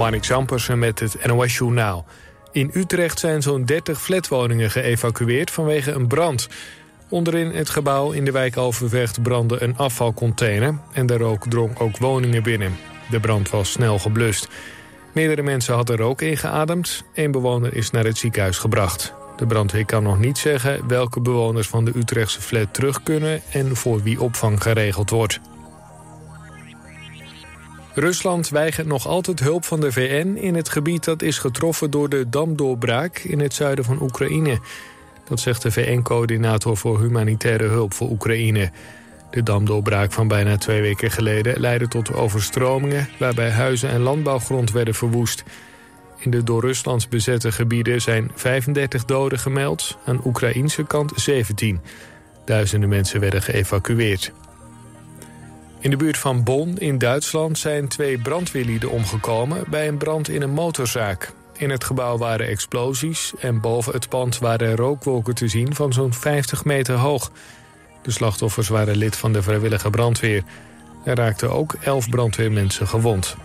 Marnik Zampersen met het NOS Journaal. In Utrecht zijn zo'n 30 flatwoningen geëvacueerd vanwege een brand. Onderin het gebouw in de wijk Overvecht brandde een afvalcontainer... en de rook drong ook woningen binnen. De brand was snel geblust. Meerdere mensen hadden rook ingeademd. Eén bewoner is naar het ziekenhuis gebracht. De brandweer kan nog niet zeggen welke bewoners van de Utrechtse flat terug kunnen... en voor wie opvang geregeld wordt. Rusland weigert nog altijd hulp van de VN in het gebied dat is getroffen door de damdoorbraak in het zuiden van Oekraïne. Dat zegt de VN-coördinator voor humanitaire hulp voor Oekraïne. De damdoorbraak van bijna twee weken geleden leidde tot overstromingen... waarbij huizen en landbouwgrond werden verwoest. In de door Ruslands bezette gebieden zijn 35 doden gemeld... aan Oekraïnse kant 17. Duizenden mensen werden geëvacueerd. In de buurt van Bonn in Duitsland zijn twee brandweerlieden omgekomen... bij een brand in een motorzaak. In het gebouw waren explosies en boven het pand waren rookwolken te zien... van zo'n 50 meter hoog. De slachtoffers waren lid van de vrijwillige brandweer. Er raakten ook 11 brandweermensen gewond.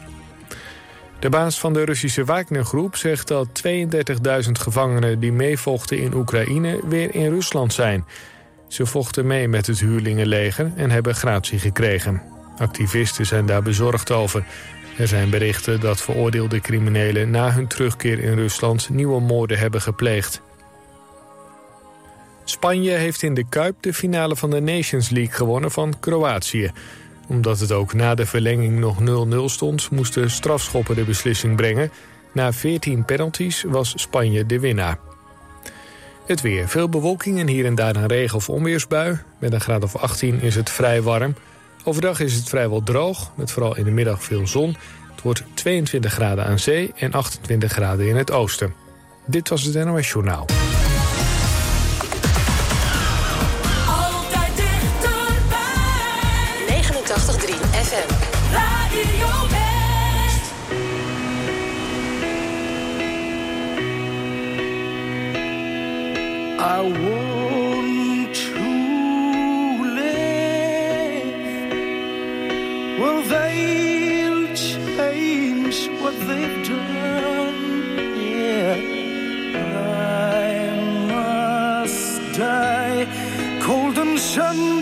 De baas van de Russische Wagner-groep zegt dat 32.000 gevangenen... die meevochten in Oekraïne weer in Rusland zijn... Ze vochten mee met het huurlingenleger en hebben gratie gekregen. Activisten zijn daar bezorgd over. Er zijn berichten dat veroordeelde criminelen na hun terugkeer in Rusland nieuwe moorden hebben gepleegd. Spanje heeft in de Kuip de finale van de Nations League gewonnen van Kroatië. Omdat het ook na de verlenging nog 0-0 stond, moesten strafschoppen de beslissing brengen. Na 14 penalties was Spanje de winnaar. Het weer. Veel bewolking en hier en daar een regen- of onweersbui. Met een graad of 18 is het vrij warm. Overdag is het vrijwel droog, met vooral in de middag veel zon. Het wordt 22 graden aan zee en 28 graden in het oosten. Dit was het NOS Journaal. I want to live. Well, they'll change what they've done. Yeah, I must die, cold and shunned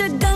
should die.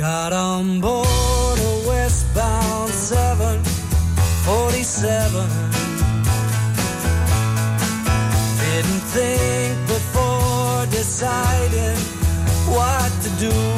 Got on board a westbound 747. Didn't think before deciding what to do.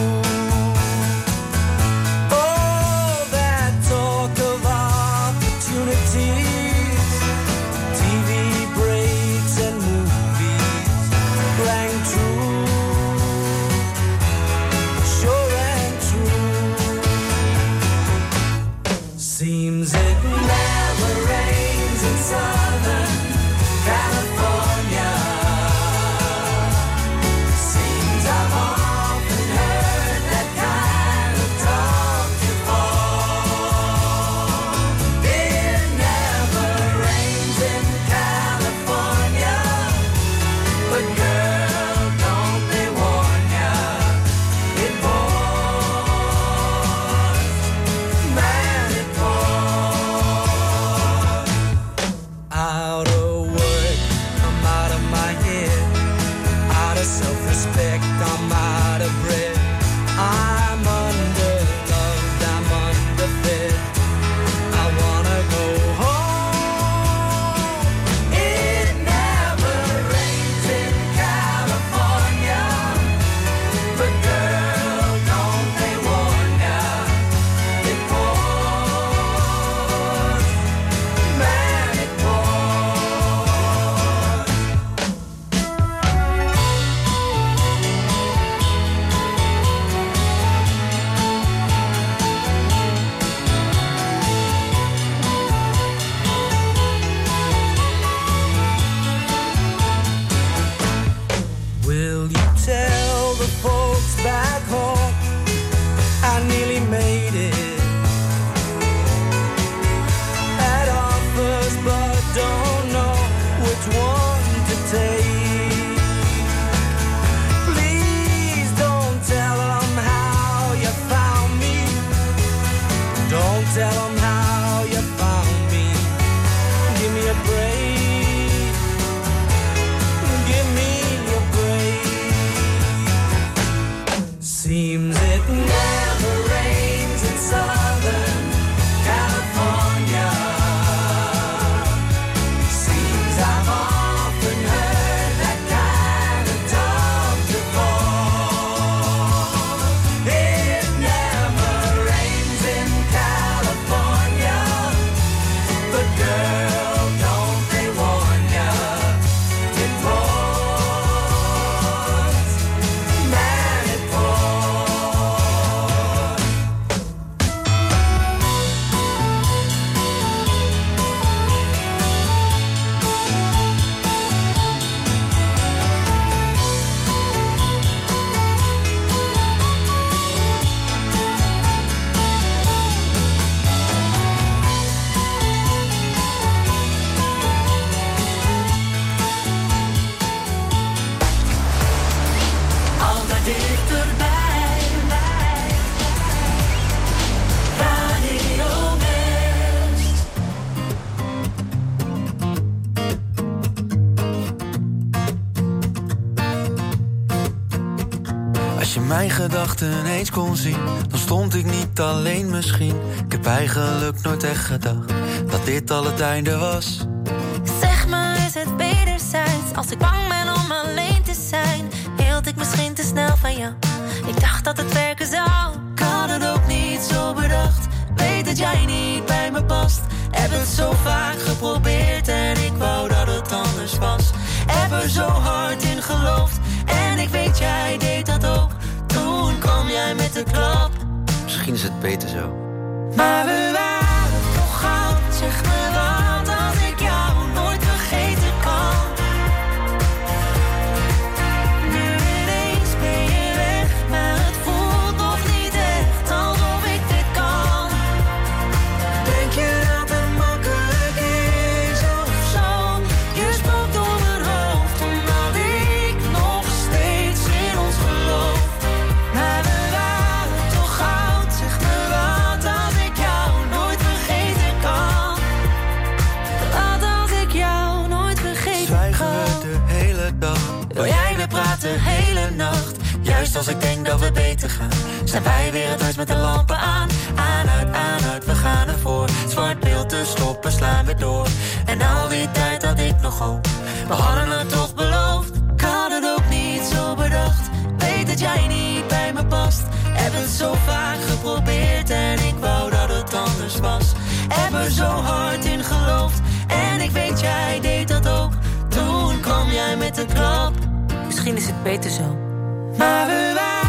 ineens kon zien, dan stond ik niet alleen misschien. Ik heb eigenlijk nooit echt gedacht dat dit al het einde was. Zeg maar, is het wederzijds? Als ik bang ben om alleen te zijn, hield ik misschien te snel van jou. Ik dacht dat het werken zou. Ik had het ook niet zo bedacht. Weet dat jij niet bij me past. Heb het zo vaak geprobeerd en ik wou dat het anders was. Heb er zo hard in geloofd en ik weet jij deed dat ook kwam jij met de klap. Misschien is het beter zo. als ik denk dat we beter gaan. Zijn wij weer het huis met de lampen aan? Aan, uit, aan, we gaan ervoor. Zwart beeld te stoppen, slaan we door. En al die tijd had ik nog hoop. We hadden het toch beloofd? Ik had het ook niet zo bedacht. Weet dat jij niet bij me past. Heb het zo vaak geprobeerd en ik wou dat het anders was. Heb er zo hard in geloofd en ik weet jij deed dat ook. Toen kwam jij met een klap. Misschien is het beter zo. My life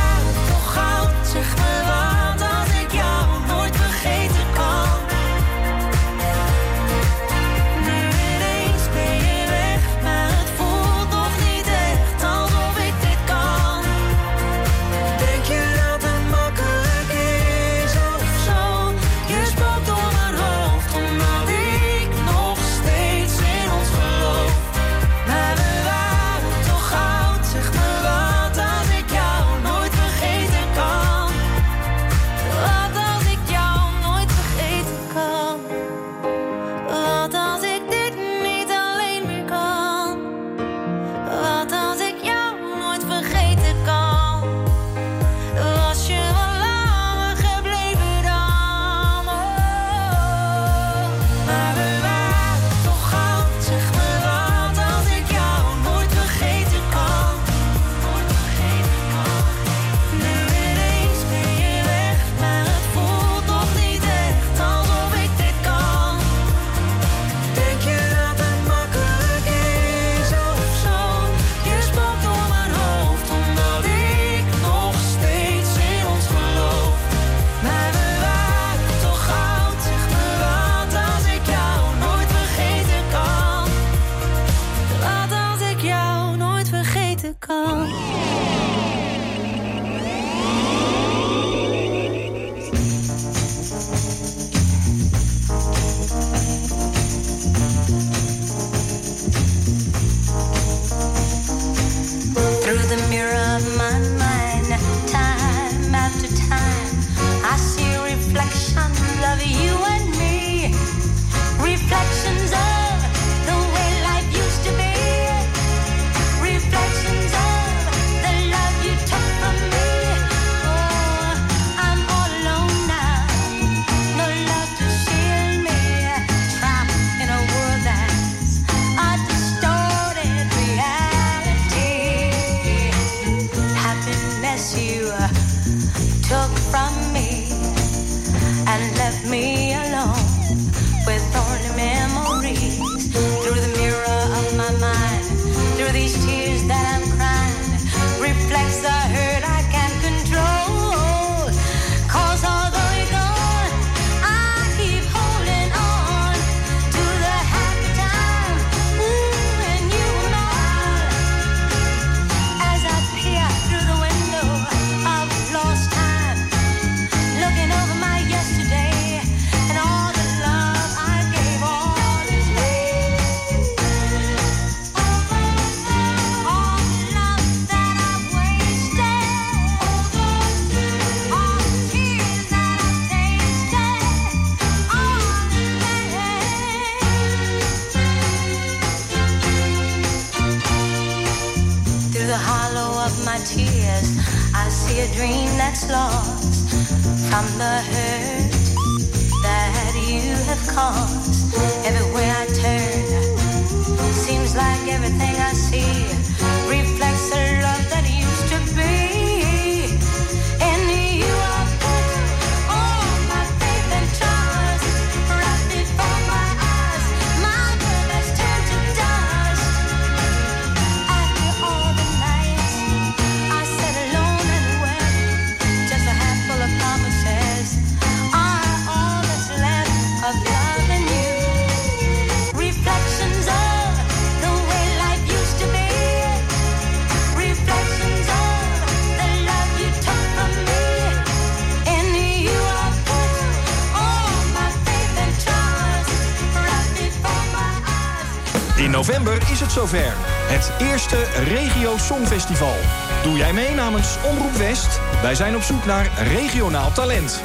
november is het zover. Het eerste Regio Songfestival. Doe jij mee namens Omroep West? Wij zijn op zoek naar regionaal talent.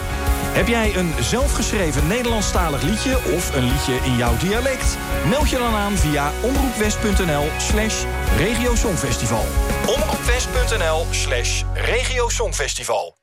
Heb jij een zelfgeschreven Nederlandstalig liedje of een liedje in jouw dialect? Meld je dan aan via omroepwest.nl slash regiosongfestival. omroepwest.nl slash regiosongfestival.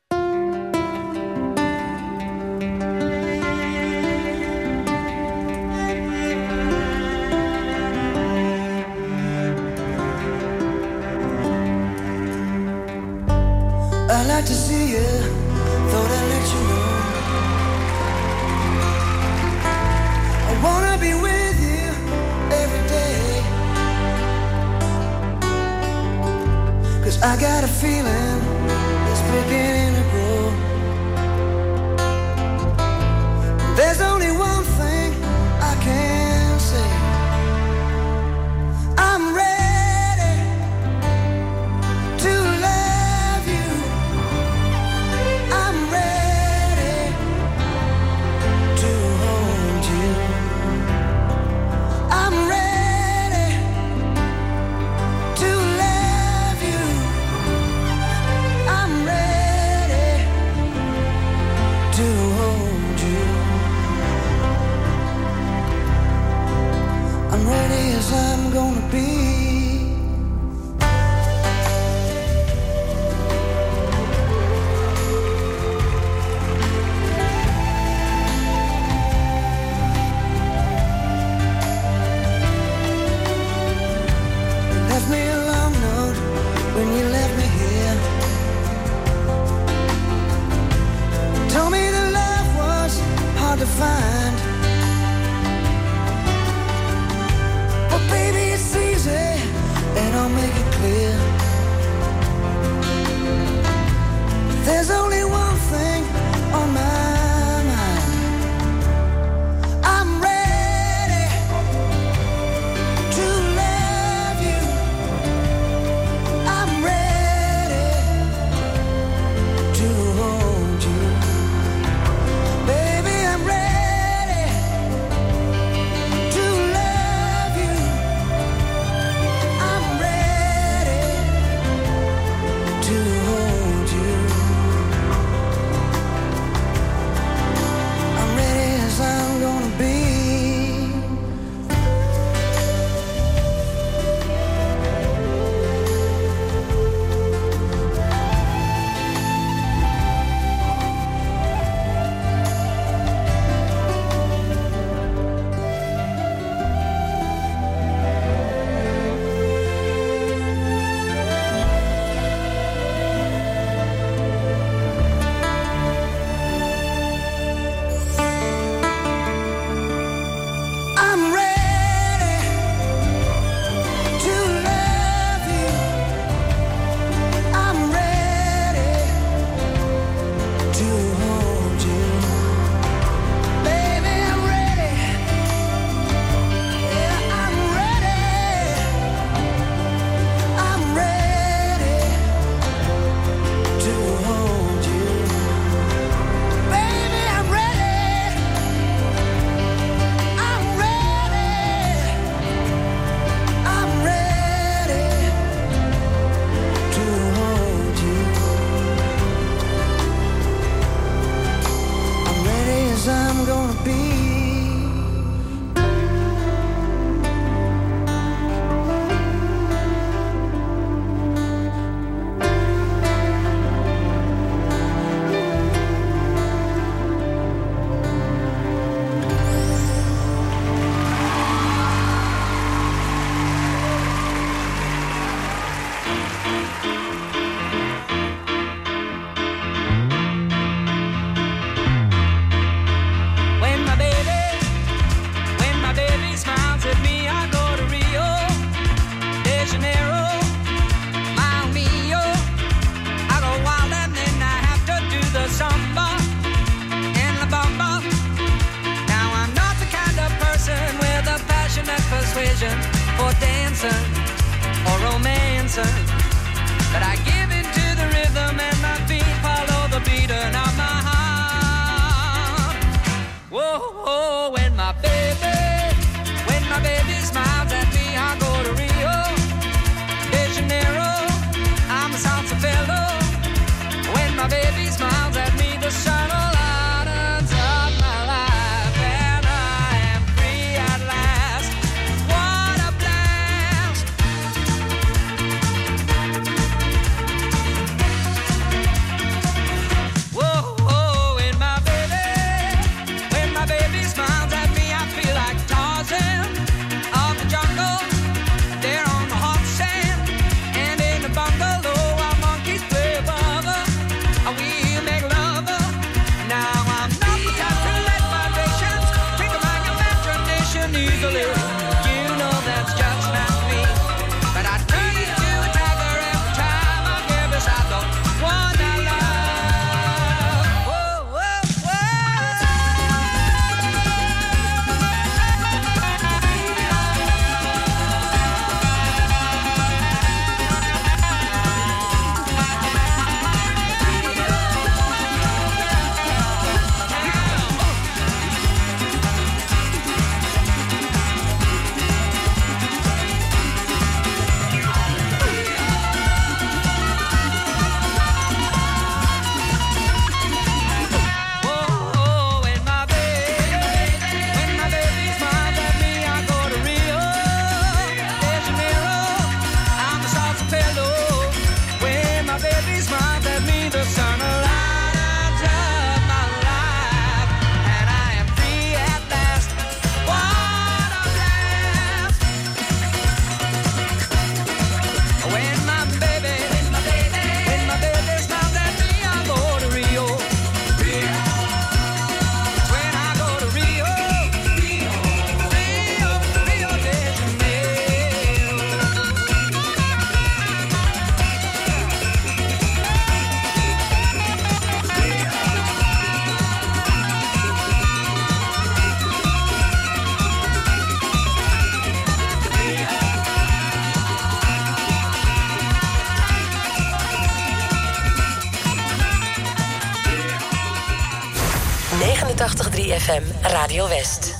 89.3 FM Radio West.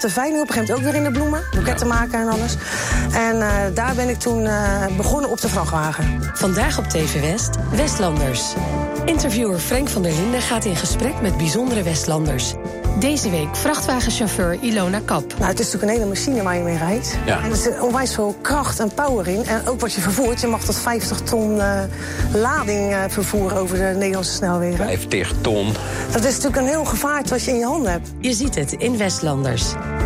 De veiling op een gegeven moment ook weer in de bloemen. Boeketten maken en alles. En eh, daar ben ik toen eh, begonnen op de vrachtwagen. Vandaag op TV West, Westlanders. Interviewer Frank van der Linden gaat in gesprek met bijzondere Westlanders. Deze week vrachtwagenchauffeur Ilona Kap. Nou, het is natuurlijk een hele machine waar je mee rijdt. Ja. En er zit onwijs veel kracht en power in. En ook wat je vervoert. Je mag tot 50 ton eh, lading eh, vervoeren over de Nederlandse snelwegen. 50 ton. Dat is natuurlijk een heel gevaart wat je in je handen hebt. Je ziet het in Westlanders.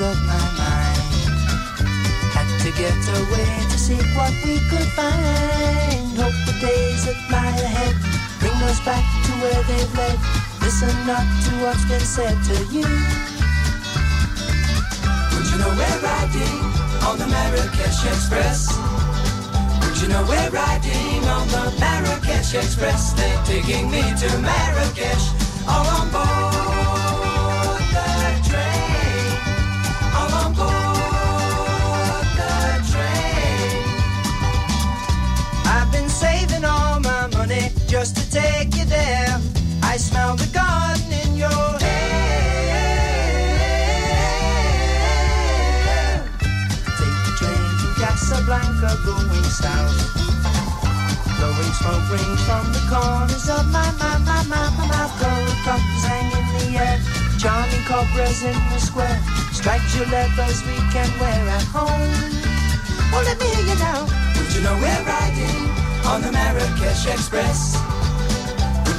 Of my mind. Had to get away to see what we could find. Hope the days that lie ahead bring us back to where they've led. Listen not to what's been said to you. Would you know we're riding on the Marrakesh Express? Would you know we're riding on the Marrakesh Express? They're taking me to Marrakesh, all on board just to take you there. I smell the garden in your hair. Take the train to Casablanca, going south. Blowing smoke rings from the corners of my, my, my, my, my mouth. Gold cups hang in the air. Charming cobras in the square. Stripes your leathers we can wear at home. Well, let me hear you now. Would you know we're riding on the Marrakesh Express?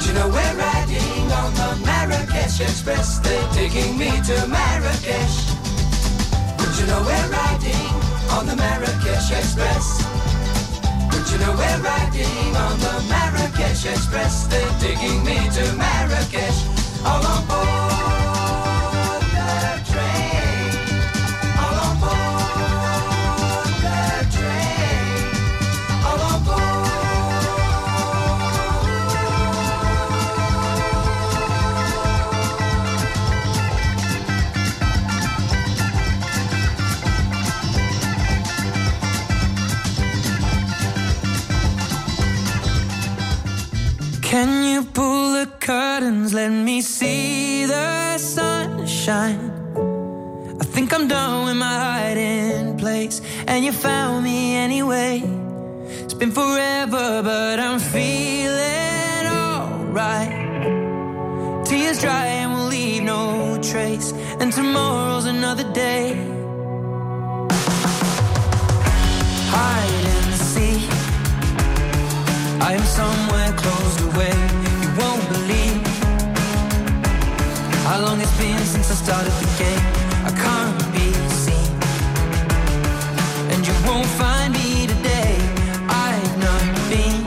Would you know we're riding on the Marrakesh Express? They're taking me to Marrakesh. Would you know we're riding on the Marrakesh Express? Would you know we're riding on the Marrakesh Express? They're taking me to Marrakesh. All on board I think I'm done with my hiding place, and you found me anyway. It's been forever, but I'm feeling alright. Tears dry and we'll leave no trace, and tomorrow's another day. Hide and seek. I am somewhere closed away. How long it's been since I started the game? I can't be seen. And you won't find me today. I've not been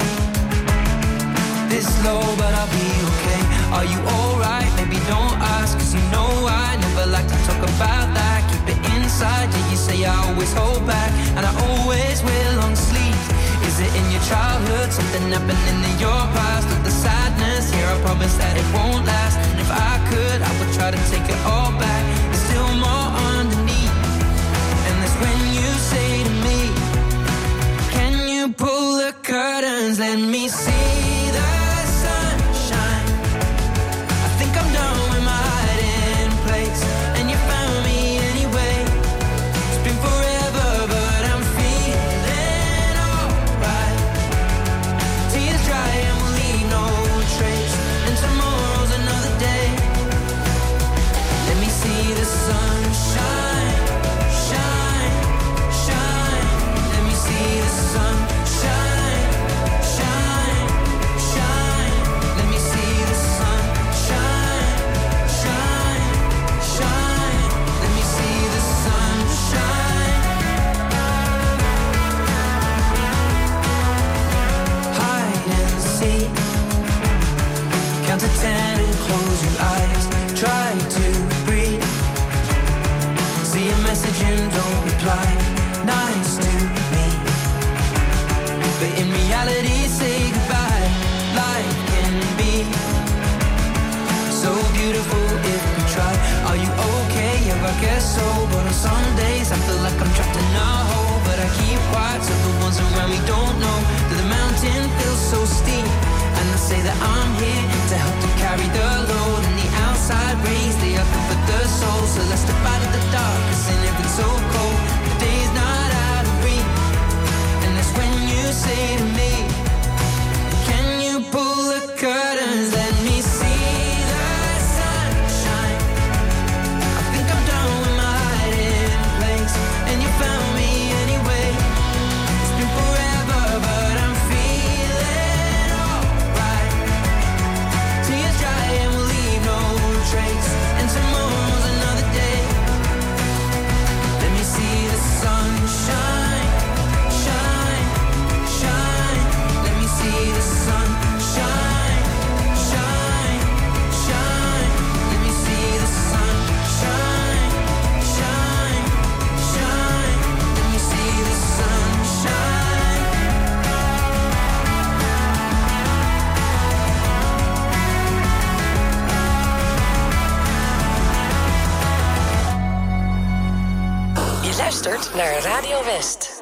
this low, but I'll be okay. Are you alright? Maybe don't ask, cause you know I never like to talk about that. Keep it inside, yeah, you say I always hold back, and I always will on sleep. Is it in your childhood? Something happening in your past? Look the sadness Promise that it won't last. And if I could, I would try to take it all back. There's still more underneath. And that's when you say to me, Can you pull the curtains? Let me see. naar Radio West.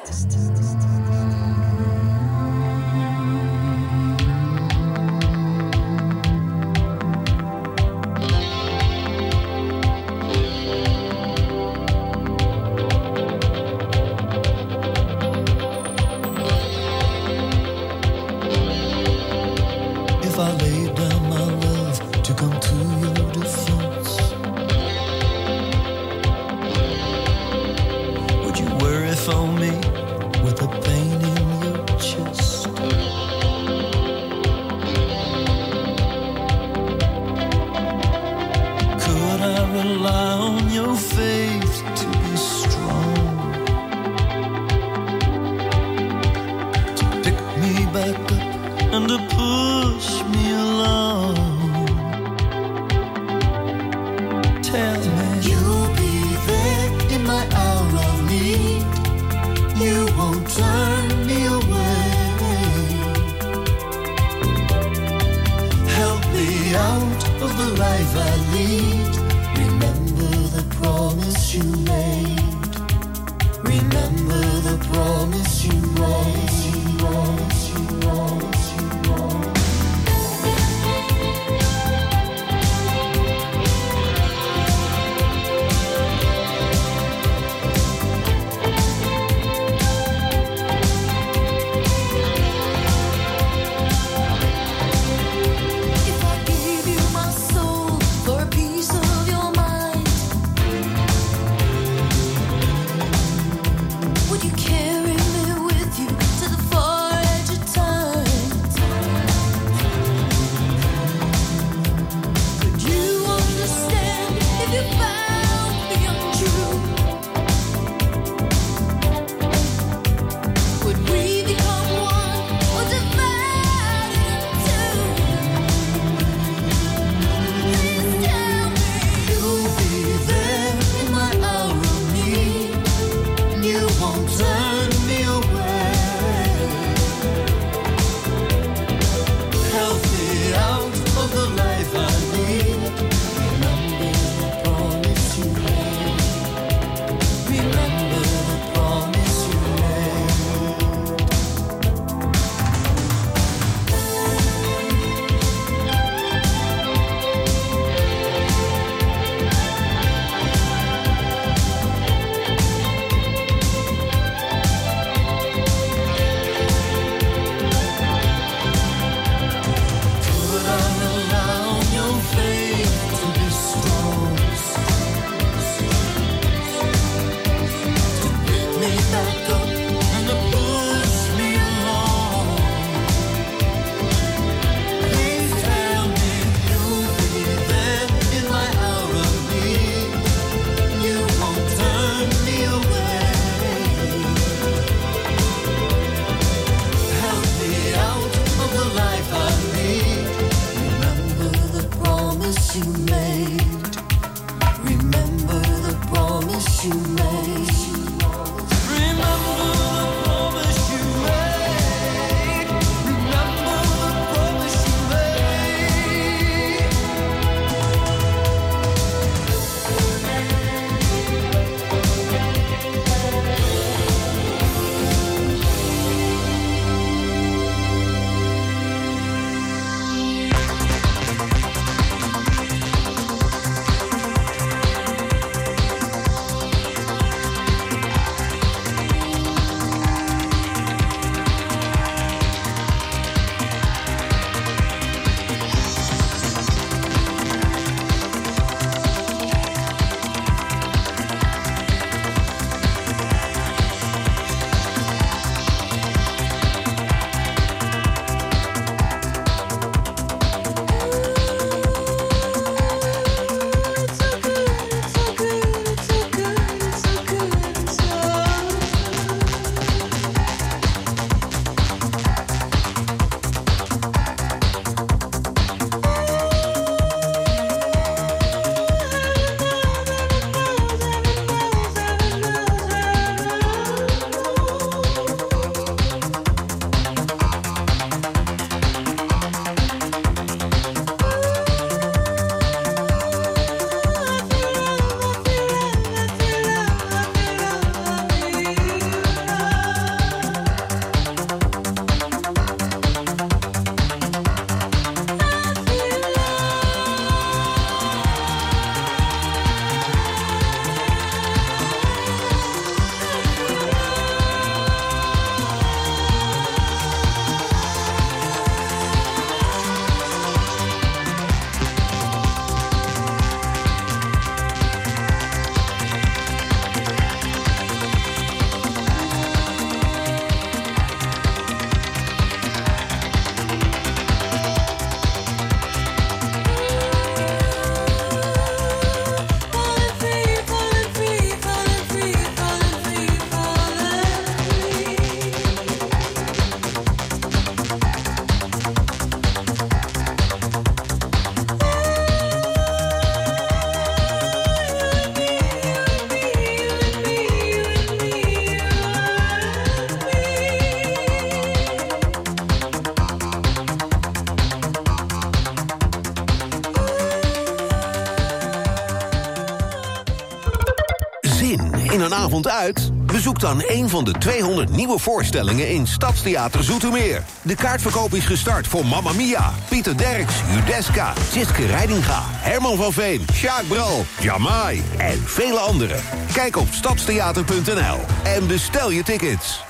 Uit? Bezoek dan een van de 200 nieuwe voorstellingen in Stadstheater Zoetermeer. De kaartverkoop is gestart voor Mamma Mia, Pieter Derks, Judeska, Siske Reidinga, Herman van Veen, Sjaak Bral, Jamai en vele anderen. Kijk op stadstheater.nl en bestel je tickets.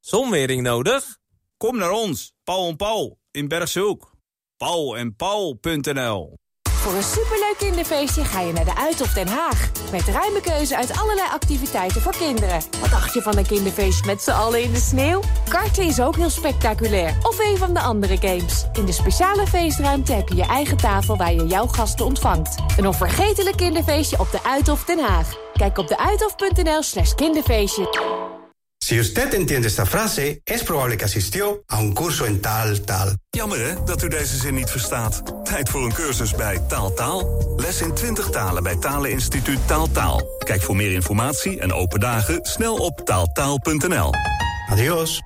Zonwering nodig? Kom naar ons, Paul en Paul in Bergshoek. Paul en Paul.nl Voor een superleuk kinderfeestje ga je naar de Uithof Den Haag. Met ruime keuze uit allerlei activiteiten voor kinderen. Wat dacht je van een kinderfeestje met z'n allen in de sneeuw? Karten is ook heel spectaculair. Of een van de andere games. In de speciale feestruimte heb je je eigen tafel waar je jouw gasten ontvangt. Een onvergetelijk kinderfeestje op de Uithof Den Haag. Kijk op deuithof.nl slash kinderfeestje. Si usted entiende esta frase, es probable que asistió a un curso en tal, tal. Jammer hè, dat u deze zin niet verstaat. Tijd voor een cursus bij Taaltaal. Taal. Les in 20 talen bij Taleninstituut Taaltaal. Taal. Kijk voor meer informatie en open dagen snel op taaltaal.nl. Adios.